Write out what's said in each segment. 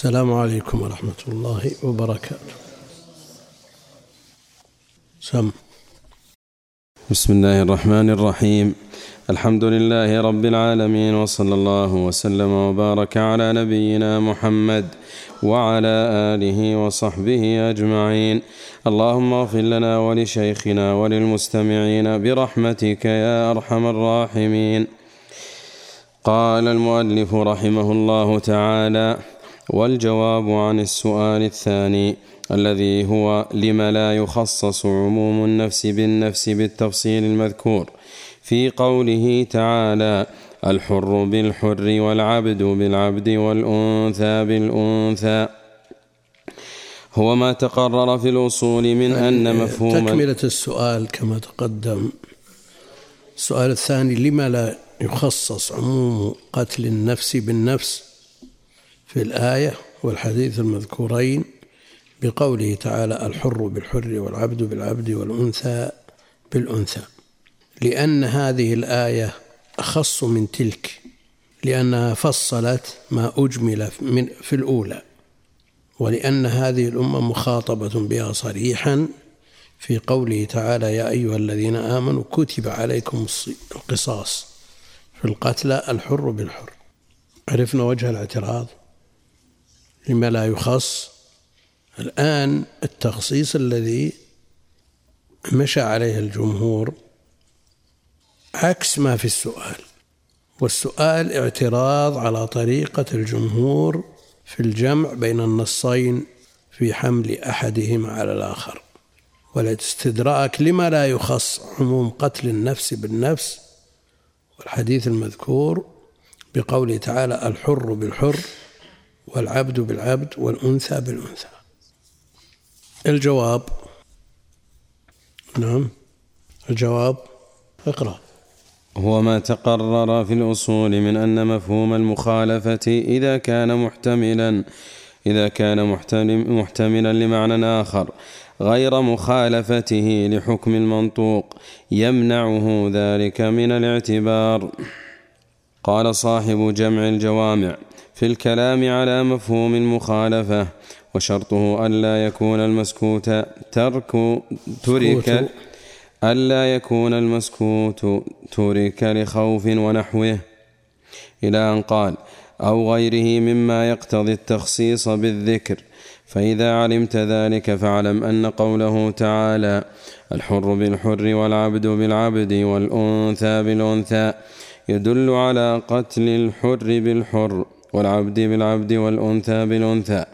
السلام عليكم ورحمة الله وبركاته. سم. بسم الله الرحمن الرحيم. الحمد لله رب العالمين وصلى الله وسلم وبارك على نبينا محمد وعلى آله وصحبه أجمعين. اللهم اغفر لنا ولشيخنا وللمستمعين برحمتك يا أرحم الراحمين. قال المؤلف رحمه الله تعالى والجواب عن السؤال الثاني الذي هو لم لا يخصص عموم النفس بالنفس بالتفصيل المذكور. في قوله تعالى الحر بالحر والعبد بالعبد والأنثى بالأنثى. هو ما تقرر في الأصول من أن يعني مفهوم تكملة السؤال كما تقدم. السؤال الثاني لما لا يخصص عموم قتل النفس بالنفس في الآية والحديث المذكورين بقوله تعالى الحر بالحر والعبد بالعبد والأنثى بالأنثى. لأن هذه الآية أخص من تلك لأنها فصلت ما أجمل من في الأولى ولأن هذه الأمة مخاطبة بها صريحا في قوله تعالى يا أيها الذين آمنوا كتب عليكم القصاص في القتلى الحر بالحر. عرفنا وجه الاعتراض؟ لما لا يخص الآن التخصيص الذي مشى عليه الجمهور عكس ما في السؤال. والسؤال اعتراض على طريقة الجمهور في الجمع بين النصين في حمل أحدهما على الآخر. والاستدراك لما لا يخص عموم قتل النفس بالنفس والحديث المذكور بقوله تعالى الحر بالحر والعبد بالعبد والأنثى بالأنثى. الجواب نعم الجواب اقرأ. هو ما تقرر في الأصول من أن مفهوم المخالفة إذا كان محتملا إذا كان محتملا لمعنى آخر غير مخالفته لحكم المنطوق يمنعه ذلك من الاعتبار. قال صاحب جمع الجوامع في الكلام على مفهوم المخالفة وشرطه ألا يكون المسكوت ترك ترك ألا يكون المسكوت ترك لخوف ونحوه. إلى أن قال أو غيره مما يقتضي التخصيص بالذكر. فإذا علمت ذلك فاعلم أن قوله تعالى الحر بالحر والعبد بالعبد والأنثى بالأنثى يدل على قتل الحر بالحر. والعبد بالعبد والأنثى بالأنثى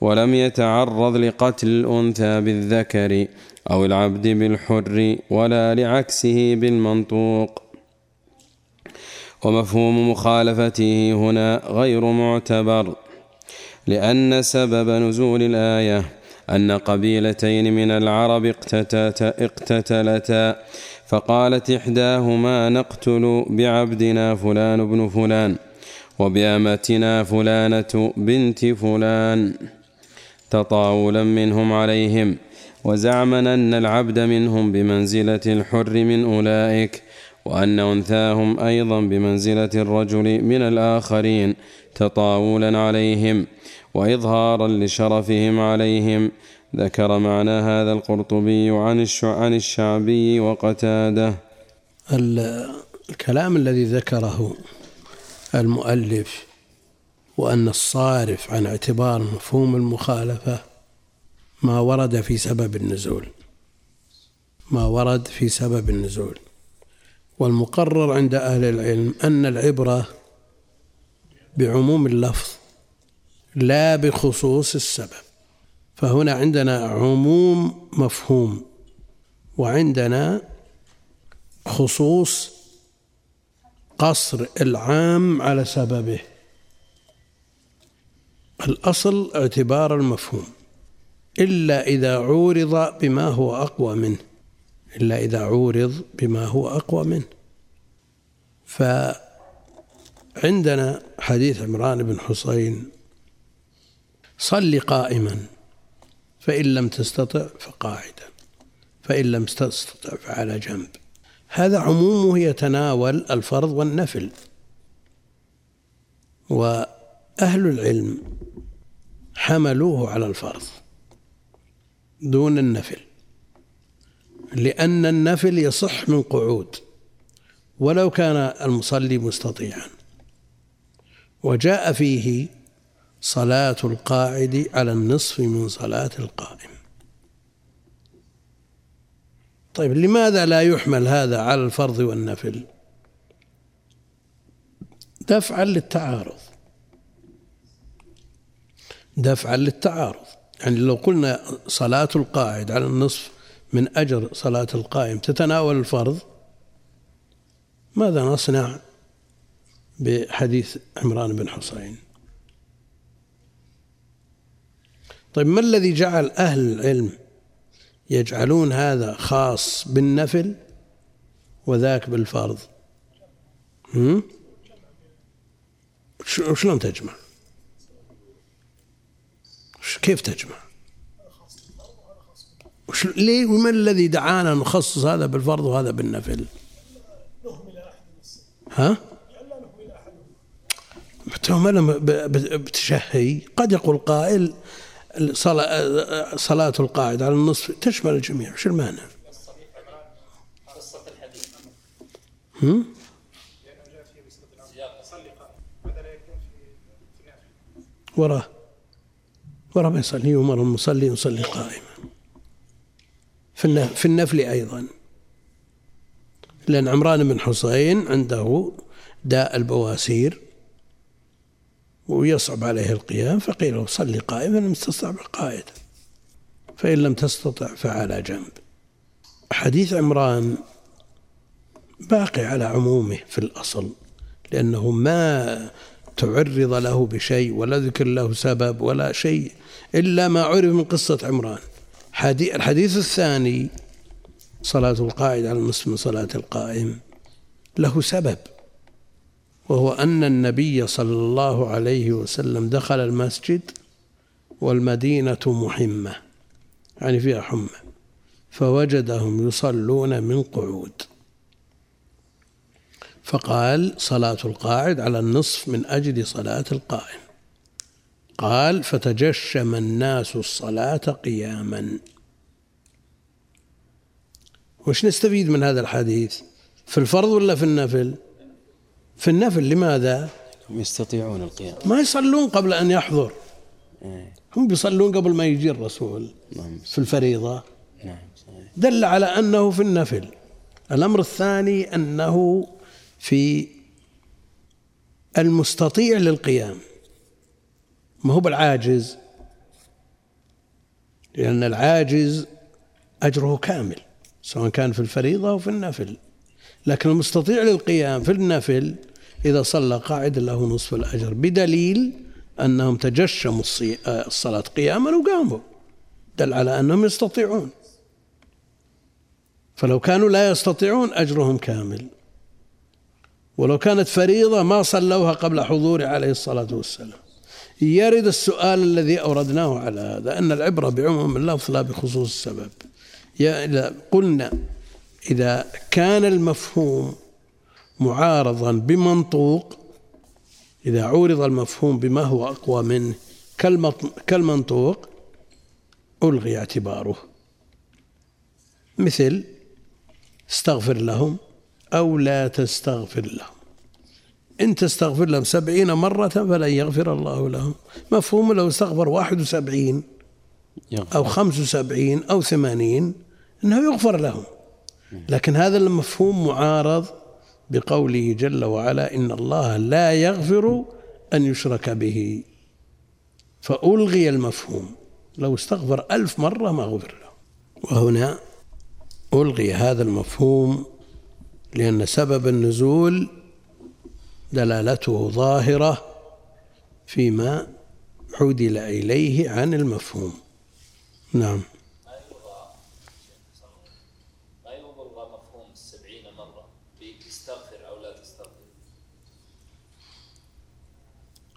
ولم يتعرض لقتل الأنثى بالذكر أو العبد بالحر ولا لعكسه بالمنطوق. ومفهوم مخالفته هنا غير معتبر لأن سبب نزول الآية أن قبيلتين من العرب اقتتلتا فقالت إحداهما نقتل بعبدنا فلان بن فلان. وبأمتنا فلانة بنت فلان تطاولا منهم عليهم وزعما أن العبد منهم بمنزلة الحر من أولئك وأن أنثاهم أيضا بمنزلة الرجل من الآخرين تطاولا عليهم وإظهارا لشرفهم عليهم. ذكر معنى هذا القرطبي عن عن الشعبي وقتاده. الكلام الذي ذكره المؤلف وأن الصارف عن اعتبار مفهوم المخالفة ما ورد في سبب النزول. ما ورد في سبب النزول. والمقرر عند أهل العلم أن العبرة بعموم اللفظ لا بخصوص السبب. فهنا عندنا عموم مفهوم وعندنا خصوص قصر العام على سببه. الأصل اعتبار المفهوم. إلا إذا عورض بما هو أقوى منه. إلا إذا عورض بما هو أقوى منه. فعندنا حديث عمران بن حسين صل قائما فإن لم تستطع فقاعدا فإن لم تستطع فعلى جنب. هذا عمومه يتناول الفرض والنفل. وأهل العلم حملوه على الفرض دون النفل لأن النفل يصح من قعود ولو كان المصلي مستطيعا. وجاء فيه صلاة القاعد على النصف من صلاة القائم. طيب لماذا لا يحمل هذا على الفرض والنفل؟ دفعا للتعارض. دفعا للتعارض. يعني لو قلنا صلاة القاعد على النصف من أجر صلاة القائم تتناول الفرض ماذا نصنع بحديث عمران بن حسين طيب ما الذي جعل أهل العلم يجعلون هذا خاص بالنفل وذاك بالفرض. شلون تجمع؟ كيف تجمع؟ ليه؟ وما الذي دعانا نخصص هذا بالفرض وهذا بالنفل؟ ها؟ تهمة بتشهي. قد يقول قائل صلاة, القاعد على النصف تشمل الجميع وش المانع؟ هم؟ وراه وراه ما يصلي يؤمر المصلي يصلي قائما في في النفل أيضا لأن عمران بن حسين عنده داء البواسير ويصعب عليه القيام فقيل له صلي قائما لم تستطع قائدا فإن لم تستطع فعلى جنب. حديث عمران باقي على عمومه في الأصل لأنه ما تعرض له بشيء ولا ذكر له سبب ولا شيء إلا ما عرف من قصة عمران. الحديث الثاني صلاة القائد على النصف من صلاة القائم له سبب. وهو أن النبي صلى الله عليه وسلم دخل المسجد والمدينة محمة يعني فيها حمى فوجدهم يصلون من قعود. فقال صلاة القاعد على النصف من أجل صلاة القائم. قال فتجشم الناس الصلاة قياما. وش نستفيد من هذا الحديث؟ في الفرض ولا في النفل؟ في النفل لماذا؟ هم يستطيعون القيام. ما يصلون قبل أن يحضر. إيه. هم بيصلون قبل ما يجي الرسول نعم. في الفريضة. نعم. دل على أنه في النفل. الأمر الثاني أنه في المستطيع للقيام. ما هو بالعاجز؟ لأن العاجز أجره كامل سواء كان في الفريضة أو في النفل. لكن المستطيع للقيام في النفل إذا صلى قاعد له نصف الأجر بدليل أنهم تجشموا الصلاة قياما وقاموا. دل على أنهم يستطيعون. فلو كانوا لا يستطيعون أجرهم كامل. ولو كانت فريضة ما صلوها قبل حضور عليه الصلاة والسلام. يرد السؤال الذي أوردناه على هذا أن العبرة بعموم اللفظ لا بخصوص السبب. إذا قلنا إذا كان المفهوم معارضا بمنطوق إذا عورض المفهوم بما هو أقوى منه كالمنطوق ألغي اعتباره. مثل استغفر لهم أو لا تستغفر لهم. إن تستغفر لهم سبعين مرة فلن يغفر الله لهم. مفهوم لو استغفر واحد وسبعين أو خمس وسبعين أو ثمانين أنه يغفر لهم. لكن هذا المفهوم معارض بقوله جل وعلا إن الله لا يغفر أن يشرك به. فألغي المفهوم. لو استغفر ألف مرة ما غفر له. وهنا ألغي هذا المفهوم لأن سبب النزول دلالته ظاهرة فيما عدل إليه عن المفهوم. نعم.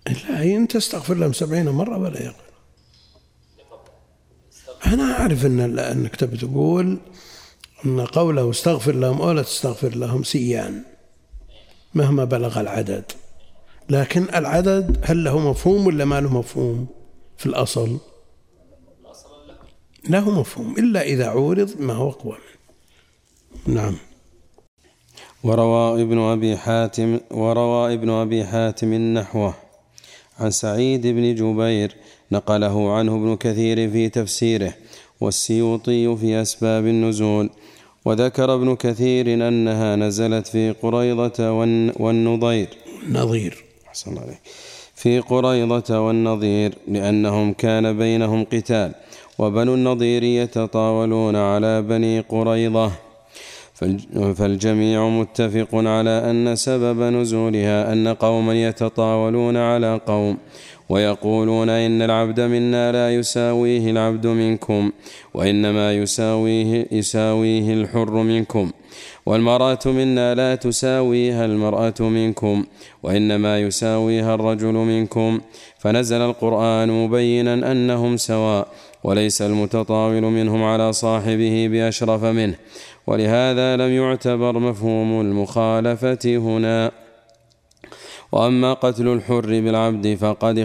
لا إن تستغفر لهم سبعين مرة ولا يقل. أنا أعرف أن أنك تبي تقول أن قوله استغفر لهم أو لا تستغفر لهم سيان مهما بلغ العدد. لكن العدد هل له مفهوم ولا ما له مفهوم في الأصل؟ له مفهوم إلا إذا عورض ما هو أقوى منه. نعم. وروى ابن أبي حاتم وروى ابن أبي حاتم نحوه عن سعيد بن جبير نقله عنه ابن كثير في تفسيره والسيوطي في أسباب النزول وذكر ابن كثير أنها نزلت في قريضة والنضير. نظير أحسن عليك. في قريضة والنظير لأنهم كان بينهم قتال وبنو النضير يتطاولون على بني قريضة. فالجميع متفق على أن سبب نزولها أن قوما يتطاولون على قوم ويقولون إن العبد منا لا يساويه العبد منكم وإنما يساويه يساويه الحر منكم والمرأة منا لا تساويها المرأة منكم وإنما يساويها الرجل منكم فنزل القرآن مبينا أنهم سواء وليس المتطاول منهم على صاحبه بأشرف منه ولهذا لم يعتبر مفهوم المخالفة هنا. وأما قتل الحر بالعبد فقد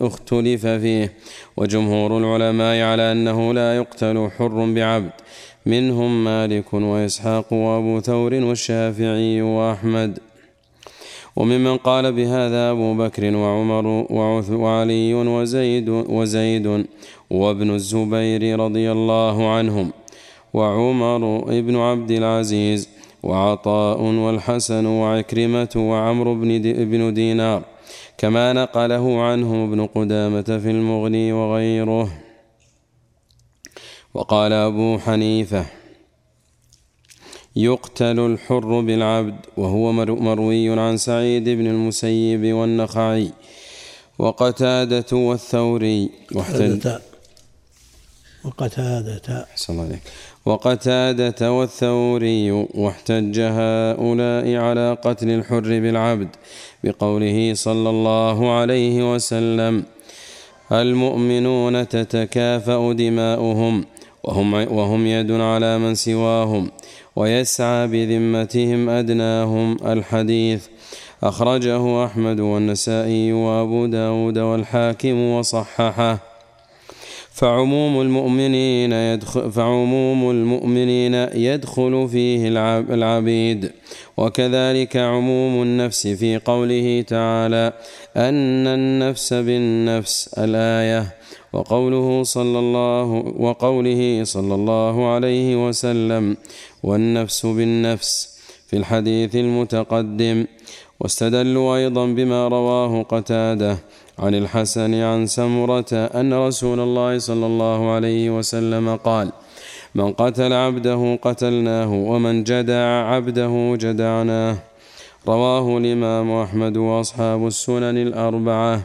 اختلف فيه. وجمهور العلماء على أنه لا يقتل حر بعبد. منهم مالك وإسحاق وأبو ثور والشافعي وأحمد. وممن قال بهذا أبو بكر وعمر وعلي وزيد وزيد وابن الزبير رضي الله عنهم. وعمر ابن عبد العزيز وعطاء والحسن وعكرمة وعمرو بن دينار كما نقله عنه ابن قدامة في المغني وغيره. وقال أبو حنيفة يقتل الحر بالعبد وهو مروي عن سعيد بن المسيب والنخعي وقتادة والثوري. واحتج وقتادة. الله عليك وقتادة والثوري واحتج هؤلاء على قتل الحر بالعبد بقوله صلى الله عليه وسلم المؤمنون تتكافأ دماؤهم وهم, وهم يد على من سواهم ويسعى بذمتهم أدناهم الحديث. أخرجه أحمد والنسائي وأبو داود والحاكم وصححه. فعموم المؤمنين يدخل فعموم المؤمنين يدخل فيه العبيد. وكذلك عموم النفس في قوله تعالى أن النفس بالنفس الآية. وقوله صلى الله وقوله صلى الله عليه وسلم والنفس بالنفس في الحديث المتقدم. واستدلوا أيضا بما رواه قتادة عن الحسن عن سمرة أن رسول الله صلى الله عليه وسلم قال من قتل عبده قتلناه ومن جدع عبده جدعناه. رواه الإمام أحمد وأصحاب السنن الأربعة.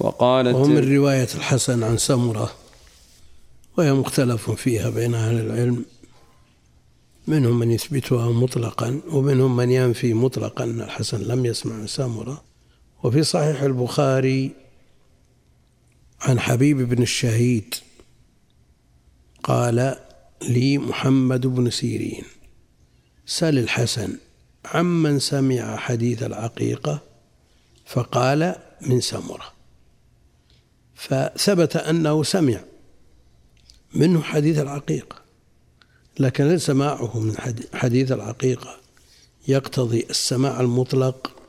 وقالت ومن رواية الحسن عن سمرة وهي مختلف فيها بين أهل العلم. منهم من يثبتها مطلقا ومنهم من ينفي مطلقا أن الحسن لم يسمع من سمرة. وفي صحيح البخاري عن حبيب بن الشهيد قال لي محمد بن سيرين سل الحسن عمن سمع حديث العقيقة فقال من سمرة. فثبت أنه سمع منه حديث العقيقة لكن هل سماعه من حديث العقيقة. يقتضي السماع المطلق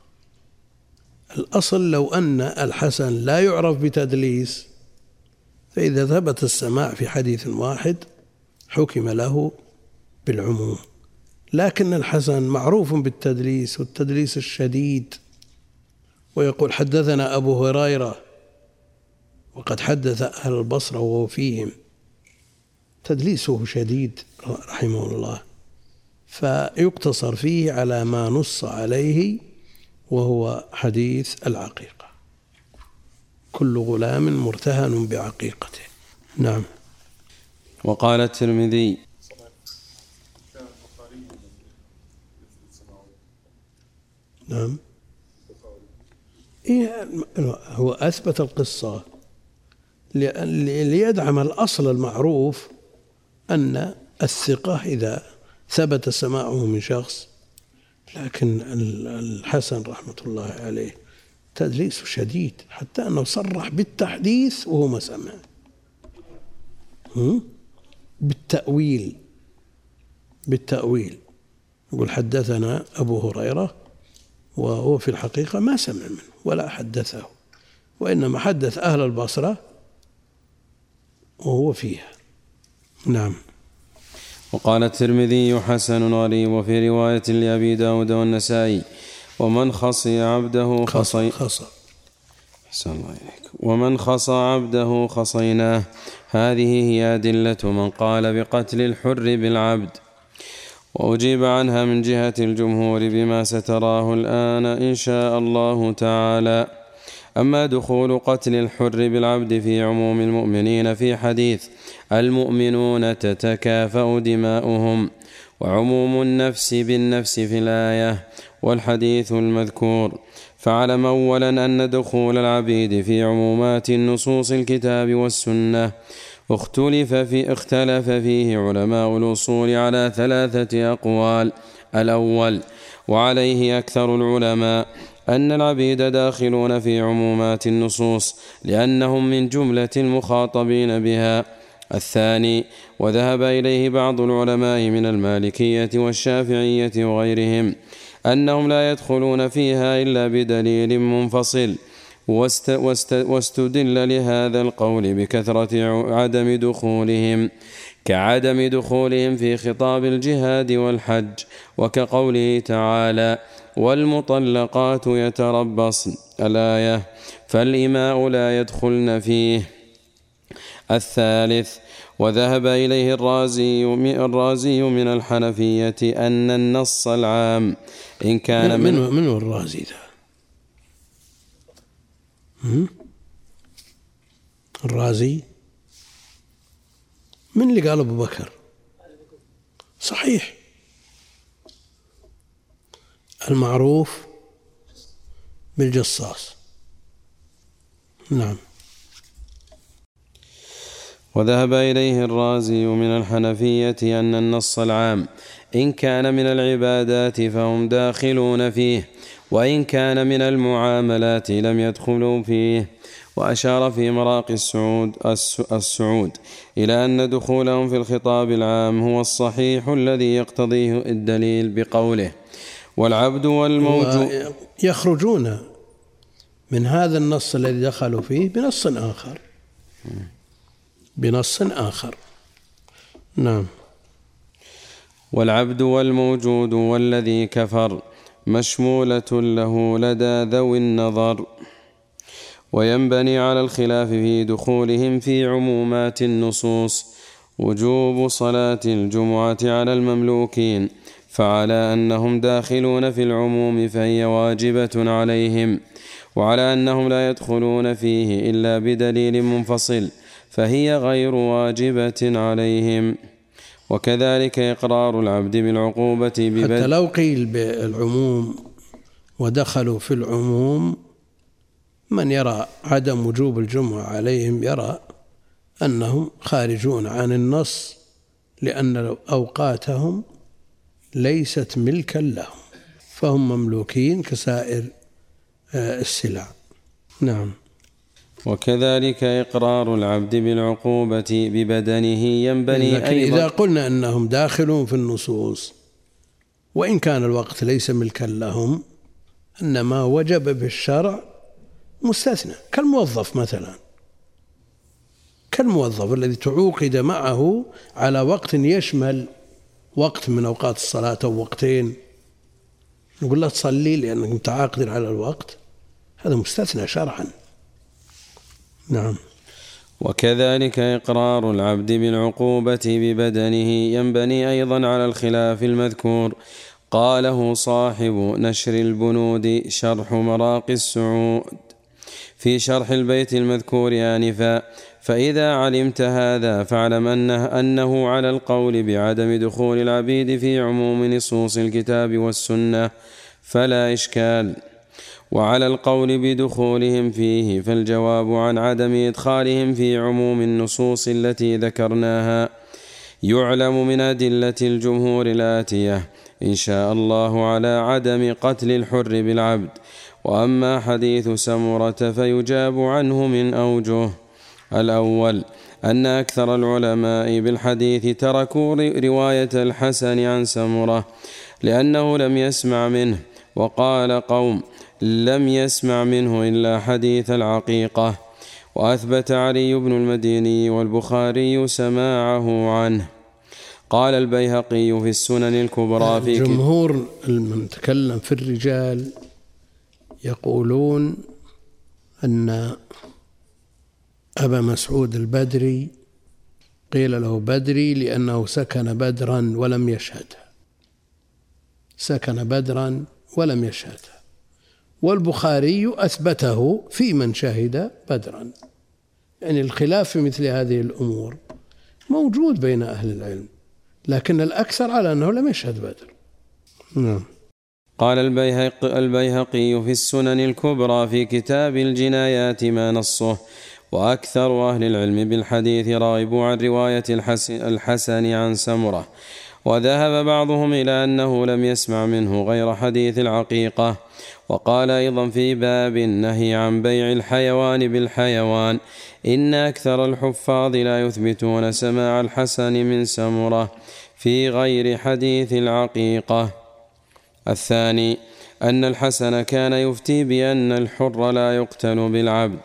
الأصل لو أن الحسن لا يعرف بتدليس فإذا ثبت السماع في حديث واحد حكم له بالعموم. لكن الحسن معروف بالتدليس والتدليس الشديد. ويقول حدثنا أبو هريرة وقد حدث أهل البصرة وهو فيهم. تدليسه شديد رحمه الله. فيقتصر فيه على ما نص عليه وهو حديث العقيقة. كل غلام مرتهن بعقيقته. نعم. وقال الترمذي نعم. إيه هو أثبت القصة ليدعم الأصل المعروف أن الثقة إذا ثبت سماعه من شخص لكن الحسن رحمة الله عليه تدليس شديد حتى أنه صرح بالتحديث وهو ما سمع. بالتأويل. بالتأويل. يقول حدثنا أبو هريرة وهو في الحقيقة ما سمع منه ولا حدثه وإنما حدث أهل البصرة وهو فيها. نعم. وقال الترمذي حسن غريب وفي رواية لأبي داود والنسائي. ومن خصي عبده خصي خصى أحسن الله إليك. ومن خصى عبده خصيناه. هذه هي أدلة من قال بقتل الحر بالعبد. وأجيب عنها من جهة الجمهور بما ستراه الآن إن شاء الله تعالى. أما دخول قتل الحر بالعبد في عموم المؤمنين في حديث المؤمنون تتكافأ دماؤهم وعموم النفس بالنفس في الآية والحديث المذكور. فاعلم أولا أن دخول العبيد في عمومات النصوص الكتاب والسنة اختلف في اختلف فيه علماء الأصول على ثلاثة أقوال. الأول وعليه أكثر العلماء أن العبيد داخلون في عمومات النصوص لأنهم من جملة المخاطبين بها. الثاني وذهب إليه بعض العلماء من المالكية والشافعية وغيرهم أنهم لا يدخلون فيها إلا بدليل منفصل واست واست واستدل لهذا القول بكثرة عدم دخولهم كعدم دخولهم في خطاب الجهاد والحج وكقوله تعالى والمطلقات يتربصن. الآية فالإماء لا يدخلن فيه. الثالث وذهب إليه الرازي الرازي من الحنفية أن النص العام إن كان من من, من الرازي ذا؟ الرازي؟ من اللي قال أبو بكر؟ صحيح. المعروف بالجصاص. نعم. وذهب إليه الرازي من الحنفية أن النص العام إن كان من العبادات فهم داخلون فيه وإن كان من المعاملات لم يدخلوا فيه وأشار في مراقي السعود السعود إلى أن دخولهم في الخطاب العام هو الصحيح الذي يقتضيه الدليل بقوله. والعبد والموجود يخرجون من هذا النص الذي دخلوا فيه بنص آخر. بنص آخر. نعم. والعبد والموجود والذي كفر مشمولة له لدى ذوي النظر وينبني على الخلاف في دخولهم في عمومات النصوص. وجوب صلاة الجمعة على المملوكين فعلى أنهم داخلون في العموم فهي واجبة عليهم وعلى أنهم لا يدخلون فيه إلا بدليل منفصل فهي غير واجبة عليهم. وكذلك إقرار العبد بالعقوبة ببدء حتى لو قيل بالعموم ودخلوا في العموم من يرى عدم وجوب الجمعة عليهم يرى أنهم خارجون عن النص لأن أوقاتهم ليست ملكا لهم فهم مملوكين كسائر آه، السلع. نعم. وكذلك إقرار العبد بالعقوبة ببدنه ينبني لكن أيضا إذا قلنا أنهم داخلون في النصوص وإن كان الوقت ليس ملكا لهم إنما وجب بالشرع مستثنى. كالموظف مثلا. كالموظف الذي تعوقد معه على وقت يشمل وقت من أوقات الصلاة أو وقتين. نقول له تصلي لأنك متعاقد على الوقت. هذا مستثنى شرعا. نعم. وكذلك إقرار العبد بالعقوبة ببدنه ينبني أيضا على الخلاف المذكور. قاله صاحب نشر البنود شرح مراقي السعود. في شرح البيت المذكور آنفا فإذا علمت هذا فاعلم أنه, أنه على القول بعدم دخول العبيد في عموم نصوص الكتاب والسنة فلا إشكال. وعلى القول بدخولهم فيه فالجواب عن عدم إدخالهم في عموم النصوص التي ذكرناها يعلم من أدلة الجمهور الآتية إن شاء الله على عدم قتل الحر بالعبد. وأما حديث سمرة فيجاب عنه من أوجه الأول أن أكثر العلماء بالحديث تركوا رواية الحسن عن سمرة لأنه لم يسمع منه وقال قوم لم يسمع منه إلا حديث العقيقة. وأثبت علي بن المديني والبخاري سماعه عنه. قال البيهقي في السنن الكبرى في جمهور من تكلم في الرجال يقولون أن أبا مسعود البدري قيل له بدري لأنه سكن بدرا ولم يشهدها سكن بدرا ولم يشهدها والبخاري أثبته في من شهد بدرا. يعني الخلاف في مثل هذه الأمور موجود بين أهل العلم لكن الأكثر على أنه لم يشهد بدر. نعم. قال البيهقي, البيهقي في السنن الكبرى في كتاب الجنايات ما نصه. وأكثر أهل العلم بالحديث راغبوا عن رواية الحسن عن سمرة وذهب بعضهم إلى أنه لم يسمع منه غير حديث العقيقة وقال أيضا في باب النهي عن بيع الحيوان بالحيوان إن أكثر الحفاظ لا يثبتون سماع الحسن من سمرة في غير حديث العقيقة. الثاني أن الحسن كان يفتي بأن الحر لا يقتل بالعبد.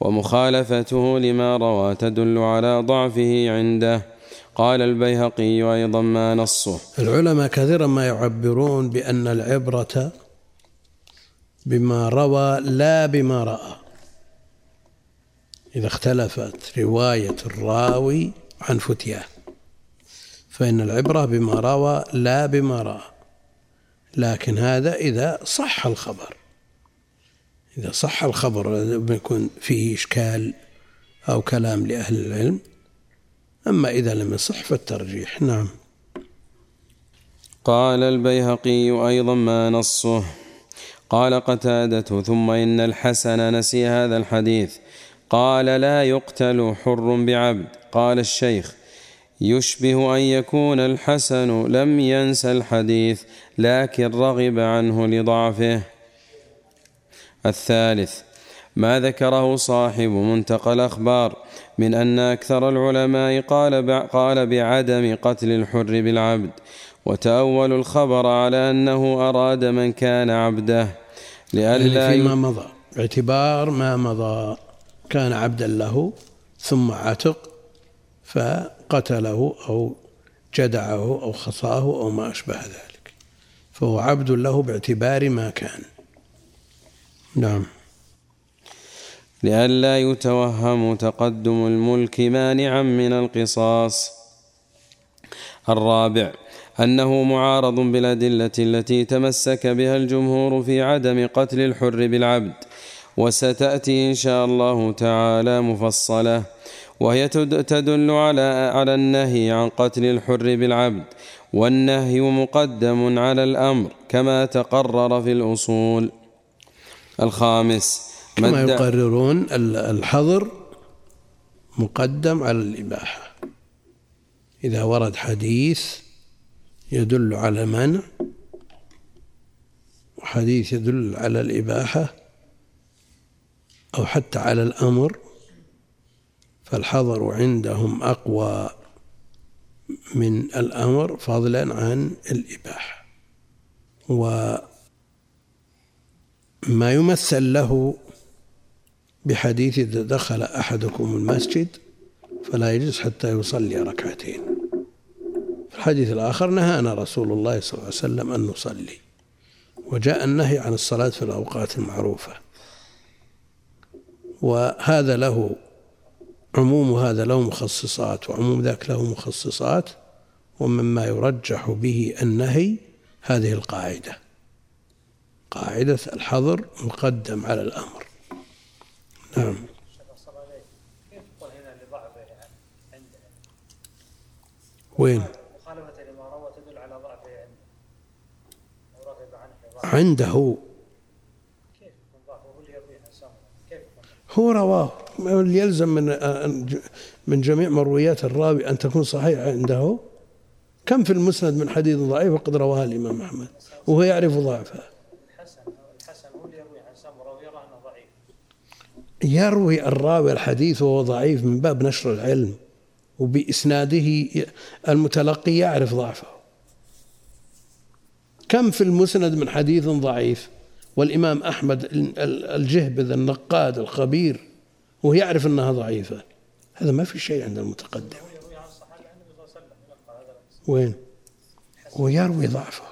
ومخالفته لما روى تدل على ضعفه عنده. قال البيهقي أيضا ما نصه. العلماء كثيرا ما يعبرون بأن العبرة بما روى لا بما رأى. إذا اختلفت رواية الراوي عن فتياه فإن العبرة بما روى لا بما رأى. لكن هذا إذا صح الخبر. إذا صح الخبر يكون فيه إشكال أو كلام لأهل العلم. أما إذا لم يصح فالترجيح. نعم. قال البيهقي أيضا ما نصه. قال قتادة ثم إن الحسن نسي هذا الحديث. قال لا يقتل حر بعبد. قال الشيخ يشبه أن يكون الحسن لم ينس الحديث لكن رغب عنه لضعفه. الثالث. ما ذكره صاحب منتقى الأخبار من أن أكثر العلماء قال قال بعدم قتل الحر بالعبد وتأول الخبر على أنه أراد من كان عبده. لئلا فيما مضى باعتبار ما مضى كان عبدا له ثم عتق فقتله أو جدعه أو خصاه أو ما أشبه ذلك. فهو عبد له باعتبار ما كان. نعم. لئلا يتوهم تقدم الملك مانعا من القصاص. الرابع أنه معارض بالأدلة التي تمسك بها الجمهور في عدم قتل الحر بالعبد. وستأتي إن شاء الله تعالى مفصلة وهي تدل على على النهي عن قتل الحر بالعبد. والنهي مقدم على الأمر كما تقرر في الأصول. الخامس كما يقررون الحظر مقدم على الإباحة. إذا ورد حديث يدل على منع وحديث يدل على الإباحة أو حتى على الأمر فالحظر عندهم أقوى من الأمر فضلا عن الإباحة. وما يمثل له بحديث إذا دخل أحدكم المسجد فلا يجلس حتى يصلي ركعتين. في الحديث الآخر نهانا رسول الله صلى الله عليه وسلم أن نصلي وجاء النهي عن الصلاة في الأوقات المعروفة. وهذا له عموم هذا له مخصصات وعموم ذاك له مخصصات ومما يرجح به النهي هذه القاعدة. قاعدة الحظر مقدم على الأمر. نعم. وين؟ مخالفة روى تدل على ضعفه عنده. عنده هو رواه. يلزم من من جميع مرويات الراوي أن تكون صحيحة عنده. كم في المسند من حديث ضعيف وقد رواها الإمام أحمد. وهو يعرف ضعفها. يروي الراوي الحديث وهو ضعيف من باب نشر العلم وبإسناده المتلقي يعرف ضعفه. كم في المسند من حديث ضعيف؟ والإمام أحمد الجهبذ النقاد الخبير وهو يعرف أنها ضعيفة. هذا ما في شيء عند المتقدم. وين؟ ويروي ضعفه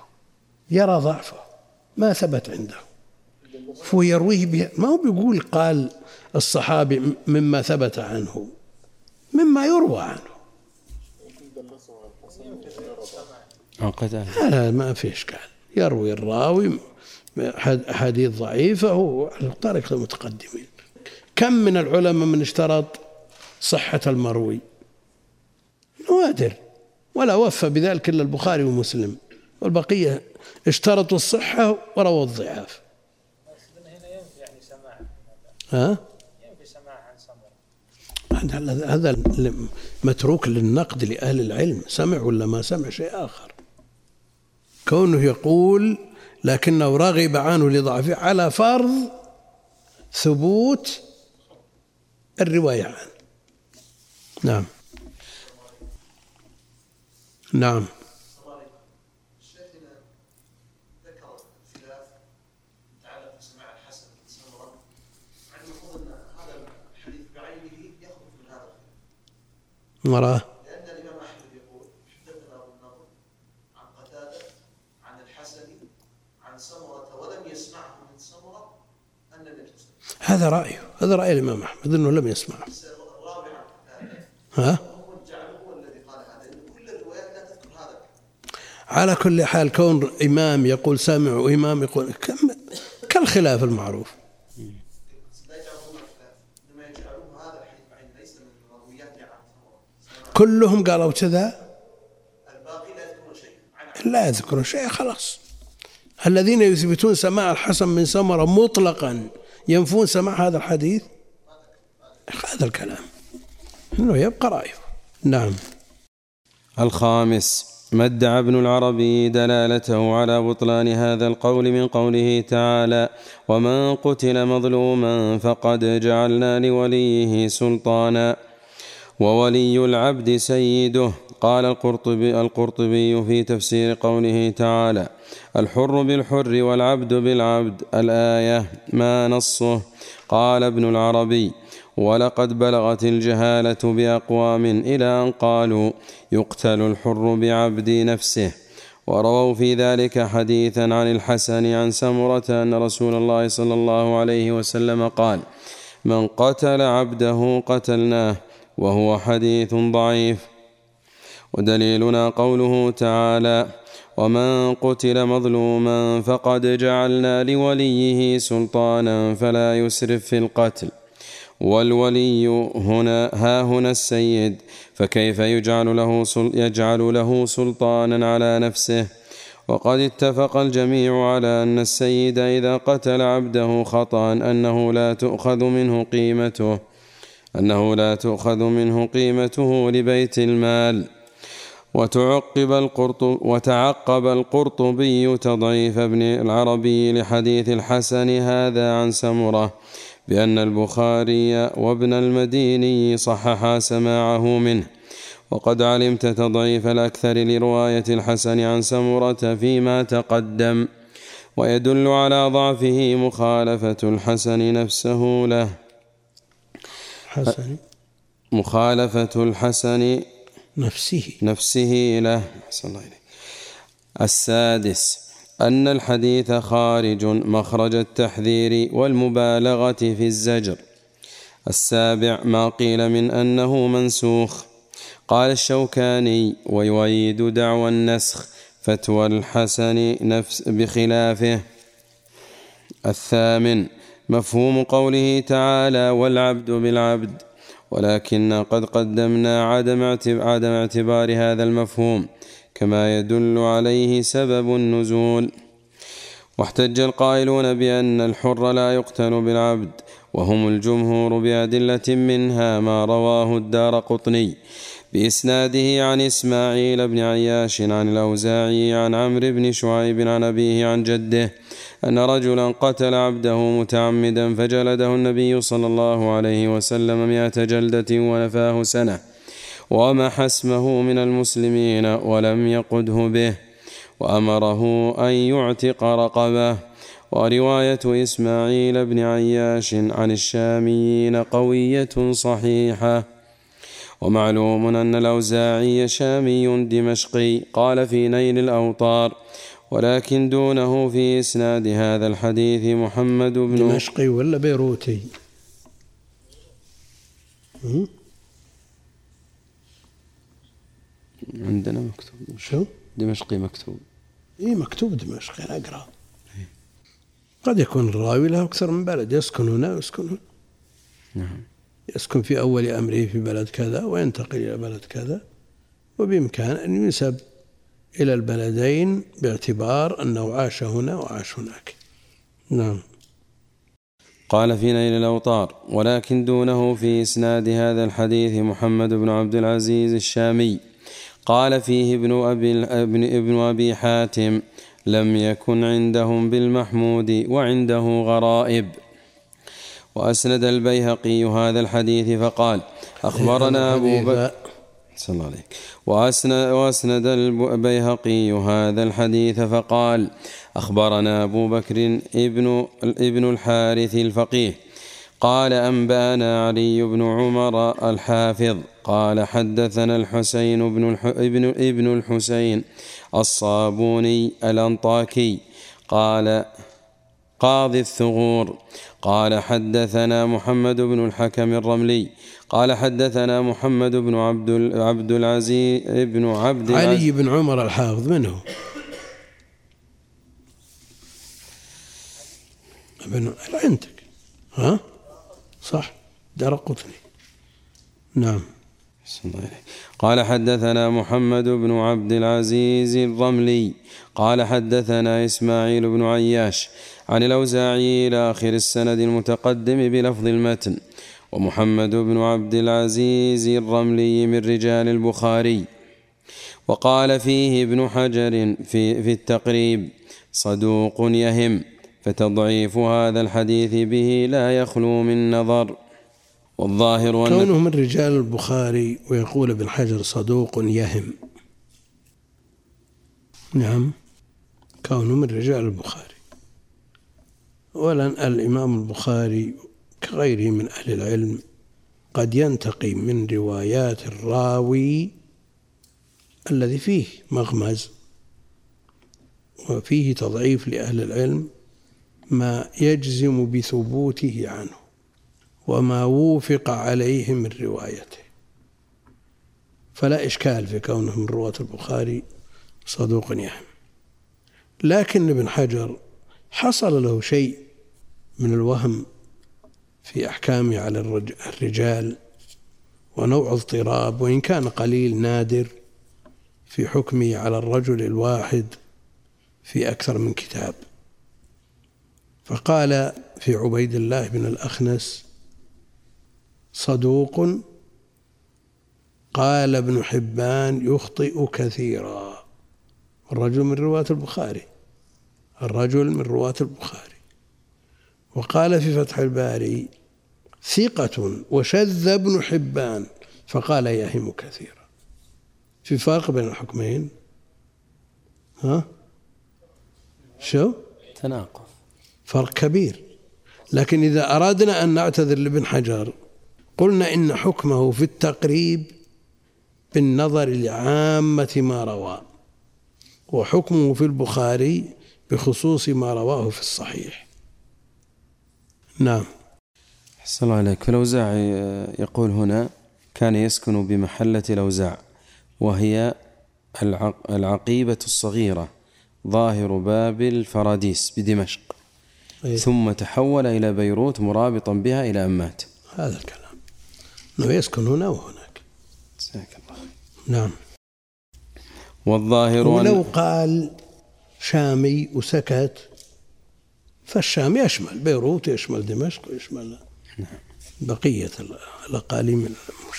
يرى ضعفه ما ثبت عنده. فهو يرويه ما هو بيقول قال الصحابي مما ثبت عنه مما يروى عنه. لا ما في إشكال يروي الراوي أحاديث ضعيفة على طريقة المتقدمين. كم من العلماء من اشترط صحة المروي؟ نوادر. ولا وفى بذلك إلا البخاري ومسلم. والبقية اشترطوا الصحة ورووا الضعاف. ها؟ هذا متروك للنقد لأهل العلم سمع ولا ما سمع؟ شيء آخر. كونه يقول لكنه رغب عنه لضعفه على فرض ثبوت الرواية عنه. نعم. نعم. مراه. لأن الإمام أحمد يقول حدثنا أبو النضر عن قتادة عن الحسن عن سمرة ولم يسمعه من سمرة أن النبي هذا رأيه هذا رأي الإمام أحمد أنه لم يسمعه. ها؟ على كل حال كون إمام يقول سامع وإمام يقول كالخلاف المعروف. كلهم قالوا كذا. لا يذكرون شيء خلاص. الذين يثبتون سماع الحسن من سمرة مطلقا ينفون سماع هذا الحديث؟ هذا الكلام. إنه يبقى رأيه. نعم. الخامس ما ادعى ابن العربي دلالته على بطلان هذا القول من قوله تعالى ومن قتل مظلوما فقد جعلنا لوليه سلطانا وولي العبد سيده. قال القرطبي القرطبي في تفسير قوله تعالى الحر بالحر والعبد بالعبد الآية ما نصه. قال ابن العربي ولقد بلغت الجهالة بأقوام إلى أن قالوا يقتل الحر بعبد نفسه. ورووا في ذلك حديثا عن الحسن عن سمرة أن رسول الله صلى الله عليه وسلم قال من قتل عبده قتلناه وهو حديث ضعيف. ودليلنا قوله تعالى ومن قتل مظلوما فقد جعلنا لوليه سلطانا فلا يسرف في القتل. والولي هنا ها هنا السيد فكيف يجعل له يجعل له سلطانا على نفسه. وقد اتفق الجميع على أن السيد إذا قتل عبده خطأ أنه لا تؤخذ منه قيمته. أنه لا تؤخذ منه قيمته لبيت المال. وتعقب القرطب وتعقب القرطبي تضعيف ابن العربي لحديث الحسن هذا عن سمرة بأن البخاري وابن المديني صححا سماعه منه. وقد علمت تضعيف الأكثر لرواية الحسن عن سمرة فيما تقدم. ويدل على ضعفه مخالفة الحسن نفسه له. حسن مخالفة الحسن نفسه. نفسه له. صلى الله عليه السادس أن الحديث خارج مخرج التحذير والمبالغة في الزجر. السابع ما قيل من أنه منسوخ. قال الشوكاني ويؤيد دعوى النسخ فتوى الحسن نفس بخلافه. الثامن مفهوم قوله تعالى والعبد بالعبد ولكن قد قدمنا عدم عدم اعتبار هذا المفهوم كما يدل عليه سبب النزول. واحتج القائلون بأن الحر لا يقتل بالعبد وهم الجمهور بأدلة منها ما رواه الدار قطني. بإسناده عن إسماعيل بن عياش عن الأوزاعي عن عمرو بن شعيب عن أبيه عن جده أن رجلا قتل عبده متعمدا فجلده النبي صلى الله عليه وسلم مئة جلدة ونفاه سنة ومح اسمه من المسلمين ولم يقده به وأمره أن يعتق رقبه. ورواية إسماعيل بن عياش عن الشاميين قوية صحيحة. ومعلوم أن الأوزاعي شامي دمشقي قال في نيل الأوطار ولكن دونه في إسناد هذا الحديث محمد بن دمشقي ولا بيروتي؟ عندنا مكتوب. شو؟ دمشقي مكتوب. اي مكتوب دمشقي أقرأ. قد يكون الراوي له أكثر من بلد يسكن هنا ويسكن هنا نعم. يسكن في أول أمره في بلد كذا وينتقل إلى بلد كذا وبإمكان أن ينسب إلى البلدين باعتبار أنه عاش هنا وعاش هناك. نعم. قال في نيل الأوطار ولكن دونه في إسناد هذا الحديث محمد بن عبد العزيز الشامي. قال فيه ابن أبي, ابن, ابن أبي حاتم لم يكن عندهم بالمحمود وعنده غرائب. وأسند البيهقي هذا الحديث فقال أخبرنا أبو بكر صلى الله عليه وأسند, وأسند البيهقي هذا الحديث فقال أخبرنا أبو بكر ابن, ابن الحارث الفقيه. قال أنبأنا علي بن عمر الحافظ. قال حدثنا الحسين بن. ابن, ابن الحسين الصابوني الأنطاكي. قال قاضي الثغور. قال حدثنا محمد بن الحكم الرملي قال حدثنا محمد بن عبد عبد العزيز بن عبد علي بن عمر الحافظ منه ابن عندك ها؟ صح دار قطني. نعم. قال حدثنا محمد بن عبد العزيز الرملي. قال حدثنا إسماعيل بن عياش عن الأوزاعي إلى آخر السند المتقدم بلفظ المتن. ومحمد بن عبد العزيز الرملي من رجال البخاري. وقال فيه ابن حجر في, في التقريب صدوق يهم فتضعيف هذا الحديث به لا يخلو من نظر. والظاهر أن كونه من رجال البخاري ويقول ابن حجر صدوق يهم. نعم كونه من رجال البخاري. ولن الإمام البخاري كغيره من أهل العلم قد ينتقي من روايات الراوي الذي فيه مغمز وفيه تضعيف لأهل العلم ما يجزم بثبوته عنه. وما وفق عليه من روايته. فلا إشكال في كونه من رواة البخاري صدوق يهم. لكن ابن حجر حصل له شيء من الوهم في أحكامه على الرجال ونوع اضطراب وإن كان قليل نادر في حكمه على الرجل الواحد في أكثر من كتاب. فقال في عبيد الله بن الأخنس صدوق قال ابن حبان يخطئ كثيرا. الرجل من رواة البخاري. الرجل من رواة البخاري. وقال في فتح الباري ثقة وشذ ابن حبان. فقال يهم كثيرا. في فرق بين الحكمين؟ ها؟ شو؟ تناقض. فرق كبير. لكن إذا أردنا أن نعتذر لابن حجر قلنا إن حكمه في التقريب بالنظر لعامة ما روى وحكمه في البخاري بخصوص ما رواه في الصحيح. نعم. حسن الله عليك فالأوزاعي يقول هنا كان يسكن بمحلة الأوزاع وهي العقيبة الصغيرة ظاهر باب الفراديس بدمشق. أيه. ثم تحول إلى بيروت مرابطا بها إلى أن مات هذا الكلام. أنه يسكن هنا وهناك جزاك الله نعم. والظاهر ولو أن قال شامي وسكت فالشام يشمل بيروت يشمل دمشق ويشمل نعم. بقية الأقاليم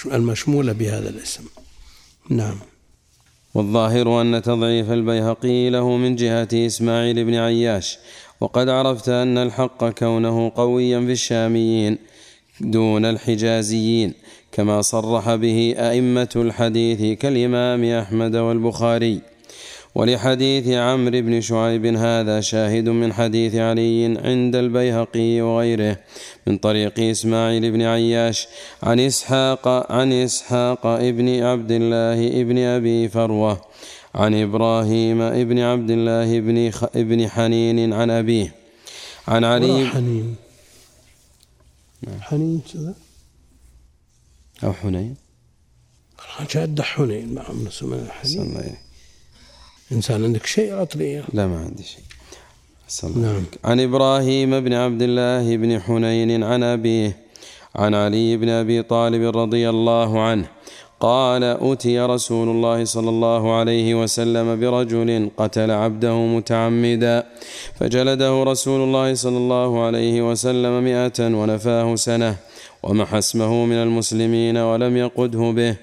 المشمولة بهذا الاسم. نعم. والظاهر أن تضعيف البيهقي له من جهة إسماعيل بن عياش وقد عرفت أن الحق كونه قويا في الشاميين. دون الحجازيين كما صرح به أئمة الحديث كالإمام أحمد والبخاري. ولحديث عمرو بن شعيب هذا شاهد من حديث علي عند البيهقي وغيره من طريق إسماعيل بن عياش عن إسحاق عن إسحاق ابن عبد الله ابن أبي فروة عن إبراهيم ابن عبد الله ابن ابن حنين عن أبيه عن علي حنين. حنين كذا؟ أو حنين. جاد حنين ما عم من حنين إنسان عندك شيء عطلي لا ما عندي شيء. نعم. عن إبراهيم بن عبد الله بن حنين عن أبيه عن علي بن أبي طالب رضي الله عنه قال أتي رسول الله صلى الله عليه وسلم برجل قتل عبده متعمدا فجلده رسول الله صلى الله عليه وسلم مئة ونفاه سنة ومحى اسمه من المسلمين ولم يقده به.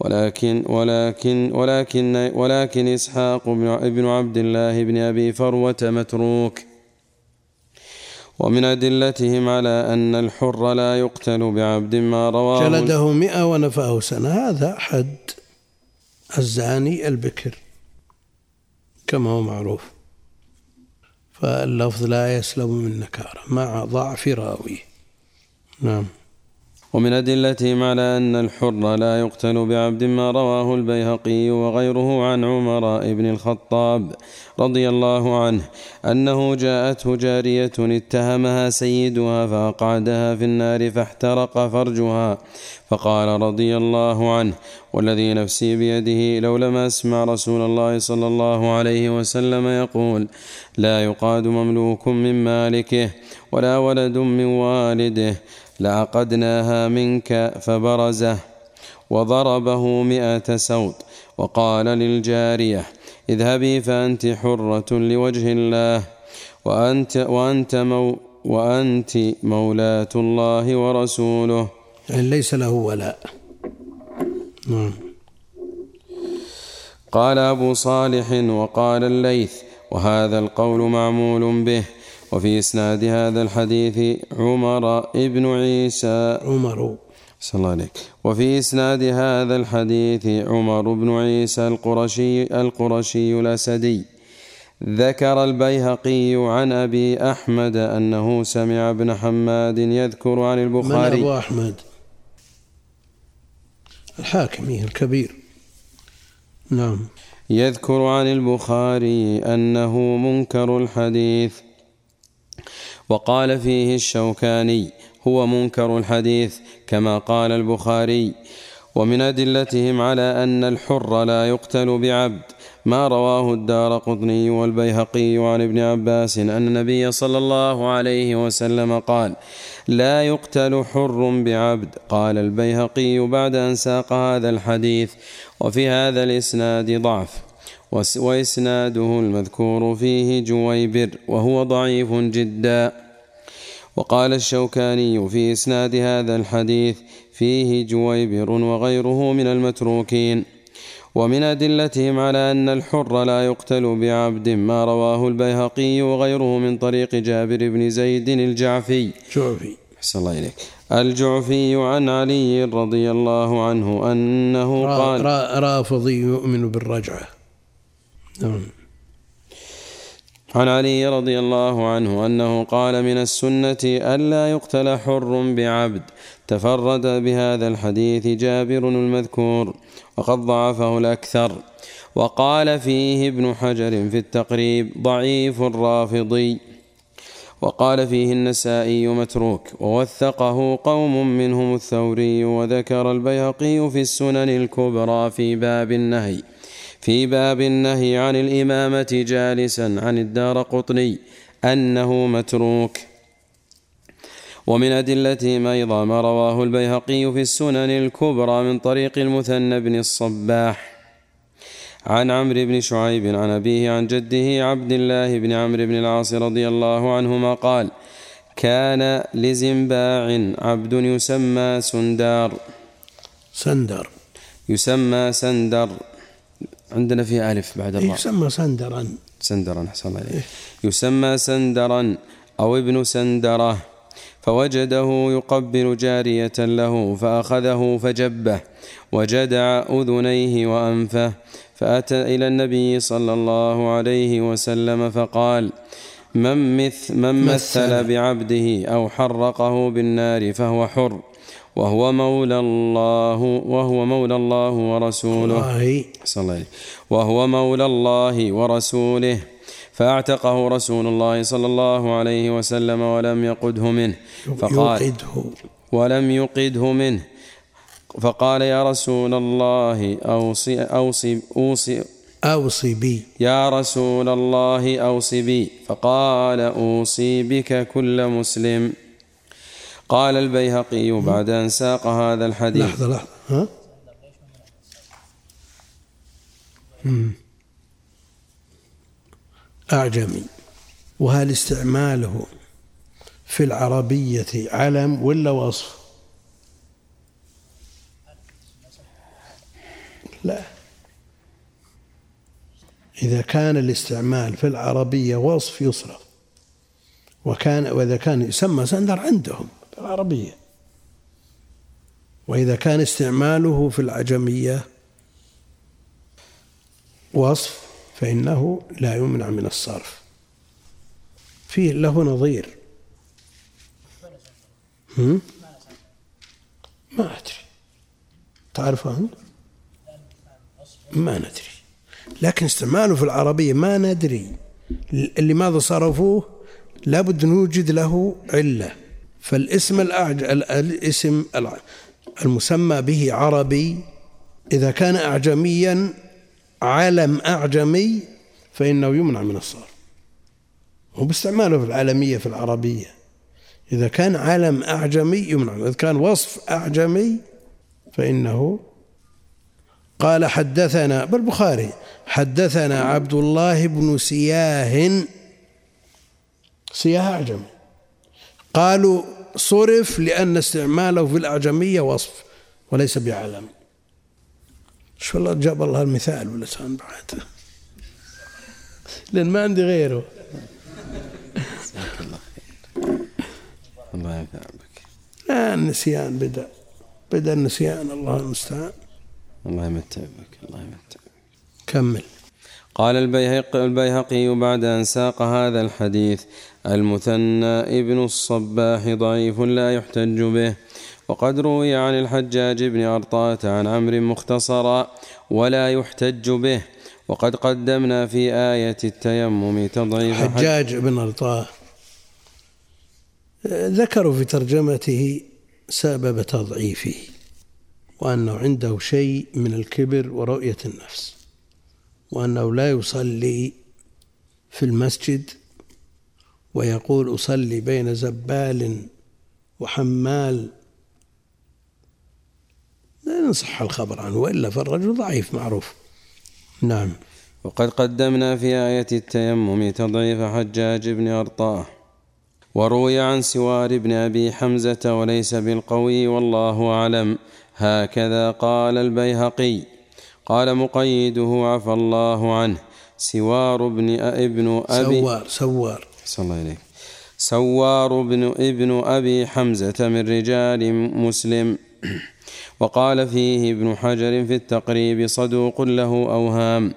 ولكن ولكن ولكن ولكن إسحاق بن عبد الله بن أبي فروة متروك. ومن أدلتهم على أن الحر لا يقتل بعبد ما رواه جلده مئة ونفأه سنة. هذا حد الزاني البكر كما هو معروف. فاللفظ لا يسلم من نكارة مع ضعف راويه. نعم. ومن أدلتهم على أن الحر لا يقتل بعبد ما رواه البيهقي وغيره عن عمر بن الخطاب رضي الله عنه أنه جاءته جارية اتهمها سيدها فأقعدها في النار فاحترق فرجها فقال رضي الله عنه والذي نفسي بيده لو لم أسمع رسول الله صلى الله عليه وسلم يقول لا يقاد مملوك من مالكه ولا ولد من والده لعقدناها منك فبرزه وضربه مئة سوط وقال للجارية اذهبي فأنت حرة لوجه الله وأنت, وأنت, مو وأنت مولاة الله ورسوله. يعني ليس له ولاء. نعم. قال أبو صالح وقال الليث وهذا القول معمول به. وفي إسناد هذا الحديث عمر ابن عيسى. عمر. صلى الله عليك. وفي إسناد هذا الحديث عمر بن عيسى القرشي القرشي الأسدي. ذكر البيهقي عن أبي أحمد أنه سمع ابن حماد يذكر عن البخاري. من أبو أحمد؟ الحاكمي الكبير. نعم. يذكر عن البخاري أنه منكر الحديث وقال فيه الشوكاني هو منكر الحديث كما قال البخاري. ومن أدلتهم على أن الحر لا يقتل بعبد ما رواه الدار قطني والبيهقي عن ابن عباس أن النبي صلى الله عليه وسلم قال لا يقتل حر بعبد. قال البيهقي بعد أن ساق هذا الحديث. وفي هذا الإسناد ضعف. وإسناده المذكور فيه جويبر وهو ضعيف جدا. وقال الشوكاني في إسناد هذا الحديث فيه جويبر وغيره من المتروكين. ومن أدلتهم على أن الحر لا يقتل بعبد ما رواه البيهقي وغيره من طريق جابر بن زيد الجعفي. جعفي. أحسن الله إليك. الجعفي عن علي رضي الله عنه أنه قال رافضي يؤمن بالرجعة. نعم. عن علي رضي الله عنه أنه قال من السنة ألا يقتل حر بعبد. تفرد بهذا الحديث جابر المذكور. وقد ضعفه الأكثر. وقال فيه ابن حجر في التقريب ضعيف الرافضي وقال فيه النسائي متروك. ووثقه قوم منهم الثوري وذكر البيهقي في السنن الكبرى في باب النهي. في باب النهي عن الإمامة جالسا عن الدار قطني أنه متروك. ومن أدلتهم أيضا ما رواه البيهقي في السنن الكبرى من طريق المثنى بن الصباح. عن عمرو بن شعيب عن أبيه عن جده عبد الله بن عمرو بن العاص رضي الله عنهما قال كان لزنباع عبد يسمى سندار. سندر يسمى سندر عندنا في ألف بعد الراء. يسمى سندرا. سندرا أحسن الله إليه يسمى سندرا أو ابن سندرة. فوجده يقبل جارية له فأخذه فجبه وجدع أذنيه وأنفه. فأتى إلى النبي صلى الله عليه وسلم فقال من, مث من مثل بعبده أو حرقه بالنار فهو حر. وهو مولى الله وهو مولى الله ورسوله. صلى الله عليه وهو مولى الله ورسوله. فاعتقه رسول الله صلى الله عليه وسلم ولم يقده منه. فقال يقده ولم يقده منه. فقال يا رسول الله أوصي أوصي أوصي أوصي بي. يا رسول الله أوصي بي. فقال أوصي بك كل مسلم. قال البيهقي بعد أن ساق هذا الحديث. لحظة لحظة. ها؟ أعجمي. وهل استعماله في العربية علم ولا وصف؟ لا. إذا كان الاستعمال في العربية وصف يصرف. وكان وإذا كان يسمى سندر عندهم. العربية. وإذا كان استعماله في العجمية وصف فإنه لا يمنع من الصرف. فيه له نظير. هم؟ ما أدري. تعرفه؟ ما ندري. لكن استعماله في العربية ما ندري. لماذا صرفوه؟ لابد نوجد له علة. فالاسم الأعج... الاسم المسمى به عربي إذا كان أعجميا علم أعجمي فإنه يمنع من الصرف. وباستعماله في العالمية في العربية. إذا كان علم أعجمي يمنع. إذا كان وصف أعجمي فإنه قال حدثنا بالبخاري حدثنا عبد الله بن سياه. سياه أعجمي. قالوا صرف لأن استعماله في الأعجمية وصف وليس بعلم. شو الله جاب الله المثال باللسان بعد. لأن ما عندي غيره. الله ينفع بك لا النسيان بدأ. بدأ النسيان الله المستعان. الله يمتع بك الله يمتع كمل. قال البيهقي, البيهقي بعد أن ساق هذا الحديث المثنى ابن الصباح ضعيف لا يحتج به. وقد روي عن الحجاج بن أرطاة عن عمرو مختصرا ولا يحتج به. وقد قدمنا في آية التيمم تضعيف حجاج بن أرطاة. ذكروا في ترجمته سبب تضعيفه وأنه عنده شيء من الكبر ورؤية النفس وأنه لا يصلي في المسجد ويقول أصلي بين زبال وحمال. لا نصح الخبر عنه وإلا فالرجل ضعيف معروف. نعم. وقد قدمنا في آية التيمم تضعيف حجاج بن أرطاه وروي عن سوار بن أبي حمزة وليس بالقوي والله أعلم. هكذا قال البيهقي قال مقيده عفى الله عنه سوار بن ابن أبي سوار سوار. صلى الله عليه سوار بن ابن أبي حمزة من رجال مسلم. وقال فيه ابن حجر في التقريب صدوق له أوهام.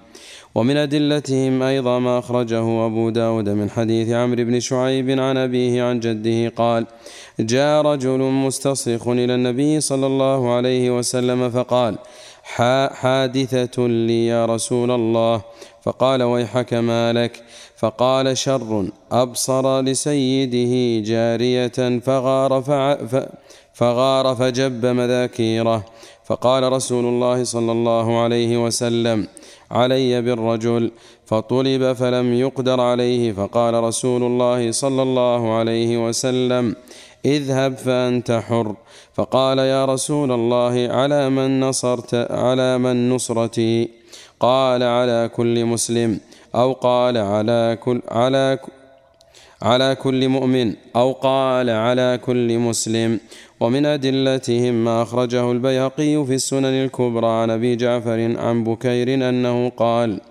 ومن أدلتهم أيضا ما أخرجه أبو داود من حديث عمرو بن شعيب عن أبيه عن جده قال جاء رجل مستصرخ إلى النبي صلى الله عليه وسلم فقال حادثة لي يا رسول الله. فقال ويحك ما لك. فقال شر أبصر لسيده جارية فغار, فغار فجب مذاكيره. فقال رسول الله صلى الله عليه وسلم علي بالرجل فطلب فلم يقدر عليه فقال رسول الله صلى الله عليه وسلم اذهب فأنت حر. فقال يا رسول الله على من نصرت على من نصرتي؟ قال على كل مسلم. أو قال على كل على على كل مؤمن. أو قال على كل مسلم. ومن أدلتهم ما أخرجه البيهقي في السنن الكبرى عن أبي جعفر عن بكير أنه قال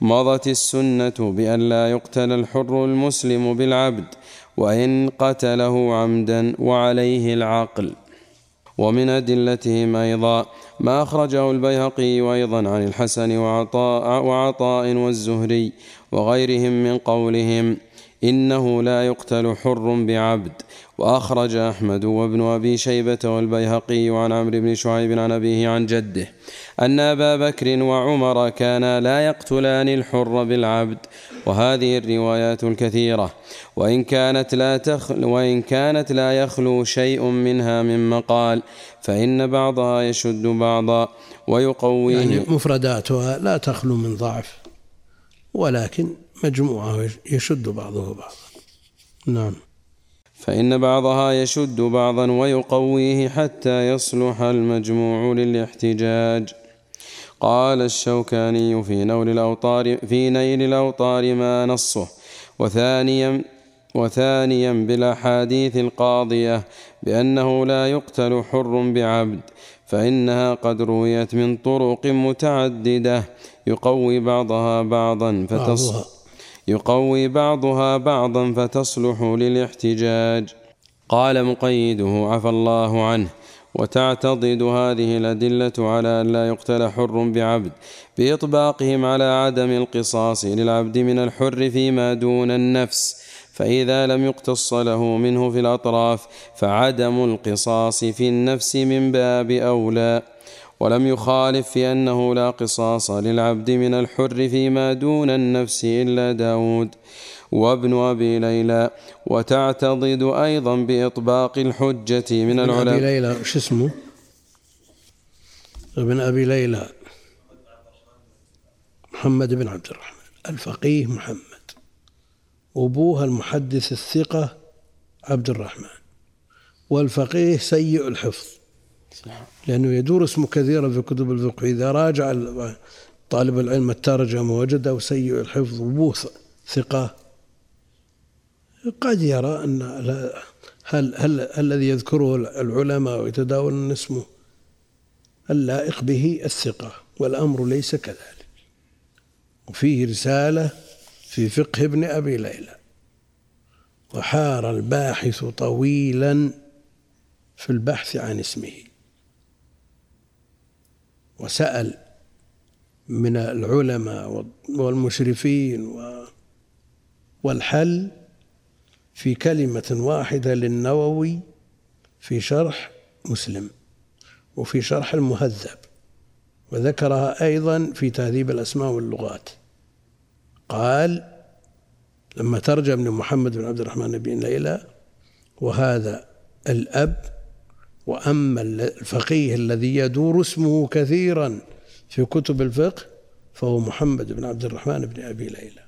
مضت السنة بأن لا يقتل الحر المسلم بالعبد وإن قتله عمدا وعليه العقل. ومن أدلتهم أيضا ما أخرجه البيهقي أيضا عن الحسن وعطاء, وعطاء والزهري وغيرهم من قولهم إنه لا يقتل حر بعبد وأخرج أحمد وابن أبي شيبة والبيهقي عن عمرو بن شعيب عن أبيه عن جده أن أبا بكر وعمر كانا لا يقتلان الحر بالعبد وهذه الروايات الكثيرة. وإن كانت لا تخل وإن كانت لا يخلو شيء منها من مقال فإن بعضها يشد بعضا ويقويه. يعني مفرداتها لا تخلو من ضعف ولكن مجموعة يشد بعضه بعضا. نعم. فإن بعضها يشد بعضا ويقويه حتى يصلح المجموع للاحتجاج. قال الشوكاني في نول الأوطار في نيل الأوطار ما نصه. وثانيا وثانيا بالأحاديث القاضية بأنه لا يقتل حر بعبد فإنها قد رويت من طرق متعددة يقوي بعضها بعضا فتص يقوي بعضها بعضا فتصلح للاحتجاج. قال مقيده عفى الله عنه. وتعتضد هذه الأدلة على أن لا يقتل حر بعبد بإطباقهم على عدم القصاص للعبد من الحر فيما دون النفس. فإذا لم يقتص له منه في الأطراف فعدم القصاص في النفس من باب أولى. ولم يخالف في أنه لا قصاص للعبد من الحر فيما دون النفس إلا داود وابن أبي ليلى. وتعتضد أيضا بإطباق الحجة من العلماء أبي ليلى شو اسمه؟ ابن أبي ليلى. محمد بن عبد الرحمن. الفقيه محمد. أبوها المحدث الثقة عبد الرحمن. والفقيه سيء الحفظ. لأنه يدور اسمه كثيرا في كتب الفقه. إذا راجع طالب العلم الترجمة وجده سيء الحفظ أبوه ثقة قد يرى أن هل هل الذي يذكره العلماء ويتداولون اسمه اللائق به الثقة والأمر ليس كذلك. وفيه رسالة في فقه ابن أبي ليلى. وحار الباحث طويلا في البحث عن اسمه. وسأل من العلماء والمشرفين والحل في كلمة واحدة للنووي في شرح مسلم وفي شرح المهذب وذكرها أيضا في تهذيب الأسماء واللغات. قال لما ترجم ابن محمد بن عبد الرحمن بن ليلى وهذا الأب وأما الفقيه الذي يدور اسمه كثيرا في كتب الفقه فهو محمد بن عبد الرحمن بن أبي ليلى.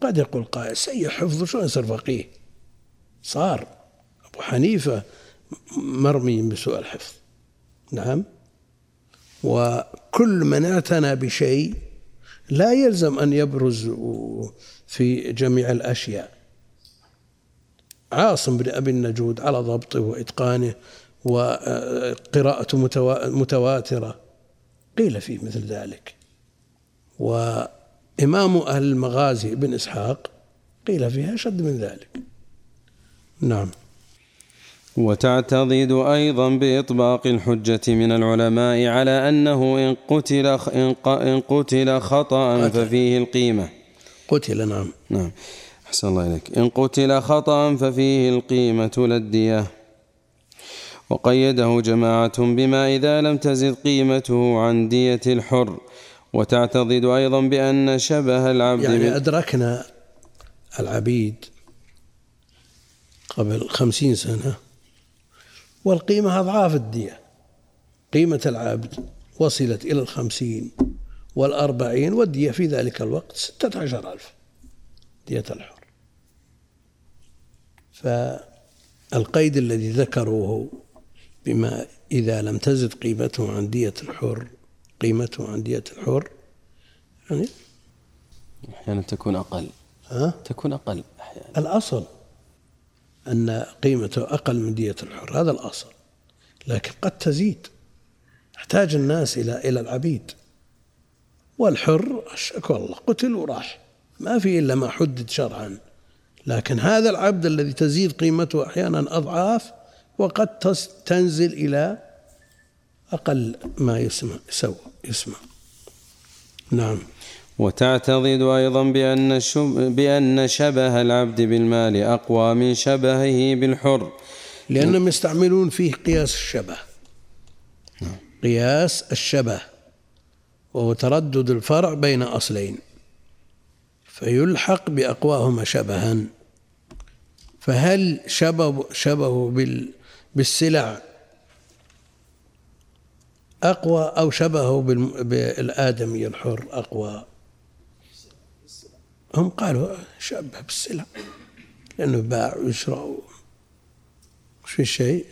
قد يقول قائل سيء حفظه شو يصير فقيه؟ صار. أبو حنيفة مرمي بسوء الحفظ. نعم. وكل من اعتنى بشيء لا يلزم أن يبرز في جميع الأشياء. عاصم بن أبي النجود على ضبطه وإتقانه وقراءته متواترة. قيل فيه مثل ذلك. وإمام أهل المغازي بن إسحاق قيل فيها أشد من ذلك. نعم. وتعتضد أيضا بإطباق الحجة من العلماء على أنه إن قتل إن قتل خطأ. ففيه القيمة. قتل نعم. نعم. أحسن الله إليك. إن قتل خطأ ففيه القيمة للدية. وقيده جماعة بما إذا لم تزد قيمته عن دية الحر. وتعتضد أيضا بأن شبه العبد يعني أدركنا العبيد قبل خمسين سنة والقيمة أضعاف الدية. قيمة العبد وصلت إلى الخمسين والأربعين والدية في ذلك الوقت ستة عشر ألف دية الحر. فالقيد الذي ذكروه بما إذا لم تزد قيمته عن دية الحر قيمته عن دية الحر يعني أحيانا تكون أقل. ها؟ تكون أقل أحيانا. الأصل أن قيمته أقل من دية الحر هذا الأصل. لكن قد تزيد. يحتاج الناس إلى إلى العبيد. والحر أشك والله قتل وراح. ما في إلا ما حدد شرعا. لكن هذا العبد الذي تزيد قيمته أحيانا أضعاف وقد تنزل إلى أقل ما يسمى يسوى يسمى نعم. وتعتضد أيضا بأن, بأن شبه العبد بالمال أقوى من شبهه بالحر. لأنهم يستعملون فيه قياس الشبه. نعم. قياس الشبه وهو تردد الفرع بين أصلين. فيلحق بأقواهما شبها. فهل شبه شبه بالسلع أقوى أو شبهه بالآدمي الحر أقوى؟ هم قالوا شبه بالسلع لأنه باع ويشرى وش في شيء؟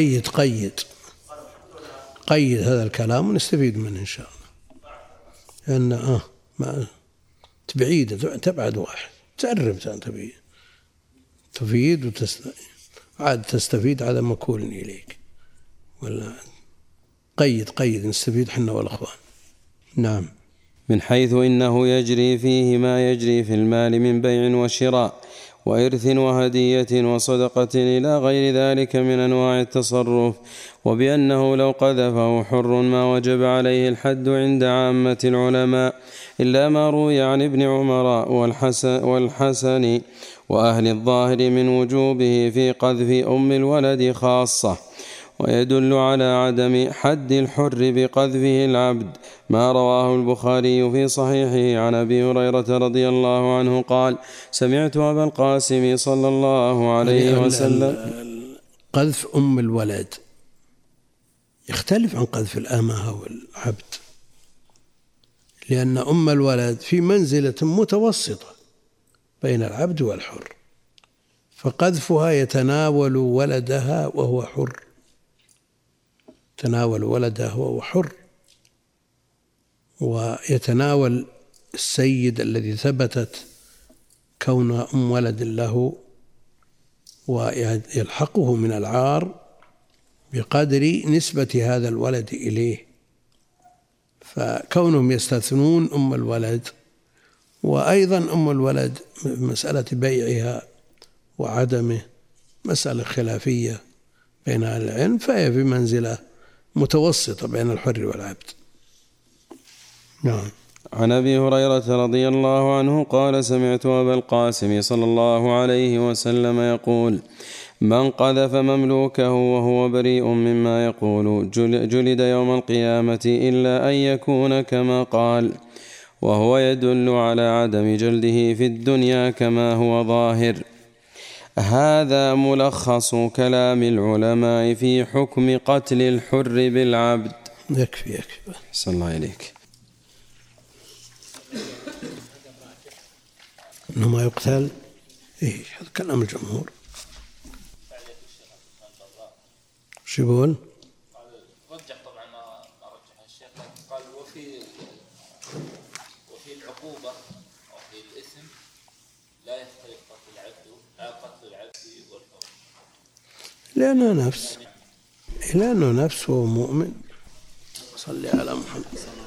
قيد قيد. قيد هذا الكلام ونستفيد منه إن شاء الله. لأن آه ما تبعيد تبعد واحد. تعرف تبي تفيد وتست... عاد تستفيد على مكول إليك. ولا قيد قيد نستفيد حنا والأخوان. نعم. من حيث إنه يجري فيه ما يجري في المال من بيع وشراء. وإرث وهدية وصدقة إلى غير ذلك من أنواع التصرف وبأنه لو قذفه حر ما وجب عليه الحد عند عامة العلماء إلا ما روي عن ابن عمر والحسن, والحسن وأهل الظاهر من وجوبه في قذف أم الولد خاصة. ويدل على عدم حد الحر بقذفه العبد. ما رواه البخاري في صحيحه عن أبي هريرة رضي الله عنه قال سمعت أبا القاسم صلى الله عليه وسلم قذف أم الولد يختلف عن قذف الأمة والعبد لأن أم الولد في منزلة متوسطة بين العبد والحر فقذفها يتناول ولدها وهو حر. تناول ولده وهو حر ويتناول السيد الذي ثبتت كون أم ولد له ويلحقه من العار بقدر نسبة هذا الولد إليه. فكونهم يستثنون أم الولد وأيضا أم الولد مسألة بيعها وعدمه مسألة خلافية بين أهل العلم فهي في منزلة متوسطة بين الحر والعبد. نعم. عن أبي هريرة رضي الله عنه قال سمعت أبا القاسم صلى الله عليه وسلم يقول من قذف مملوكه وهو بريء مما يقول جلد يوم القيامة إلا أن يكون كما قال وهو يدل على عدم جلده في الدنيا كما هو ظاهر. هذا ملخص كلام العلماء في حكم قتل الحر بالعبد. يكفي يكفي. صلى الله إليك إنه ما يقتل. إيه هذا كلام الجمهور. شو يقول؟ رجح طبعا ما رجح الشيخ قال وفي وفي العقوبه أو في الاثم لا يختلف قتل العبد قتل العبد والحر لأنه نفس. لأنه نفس ومؤمن صلي على محمد.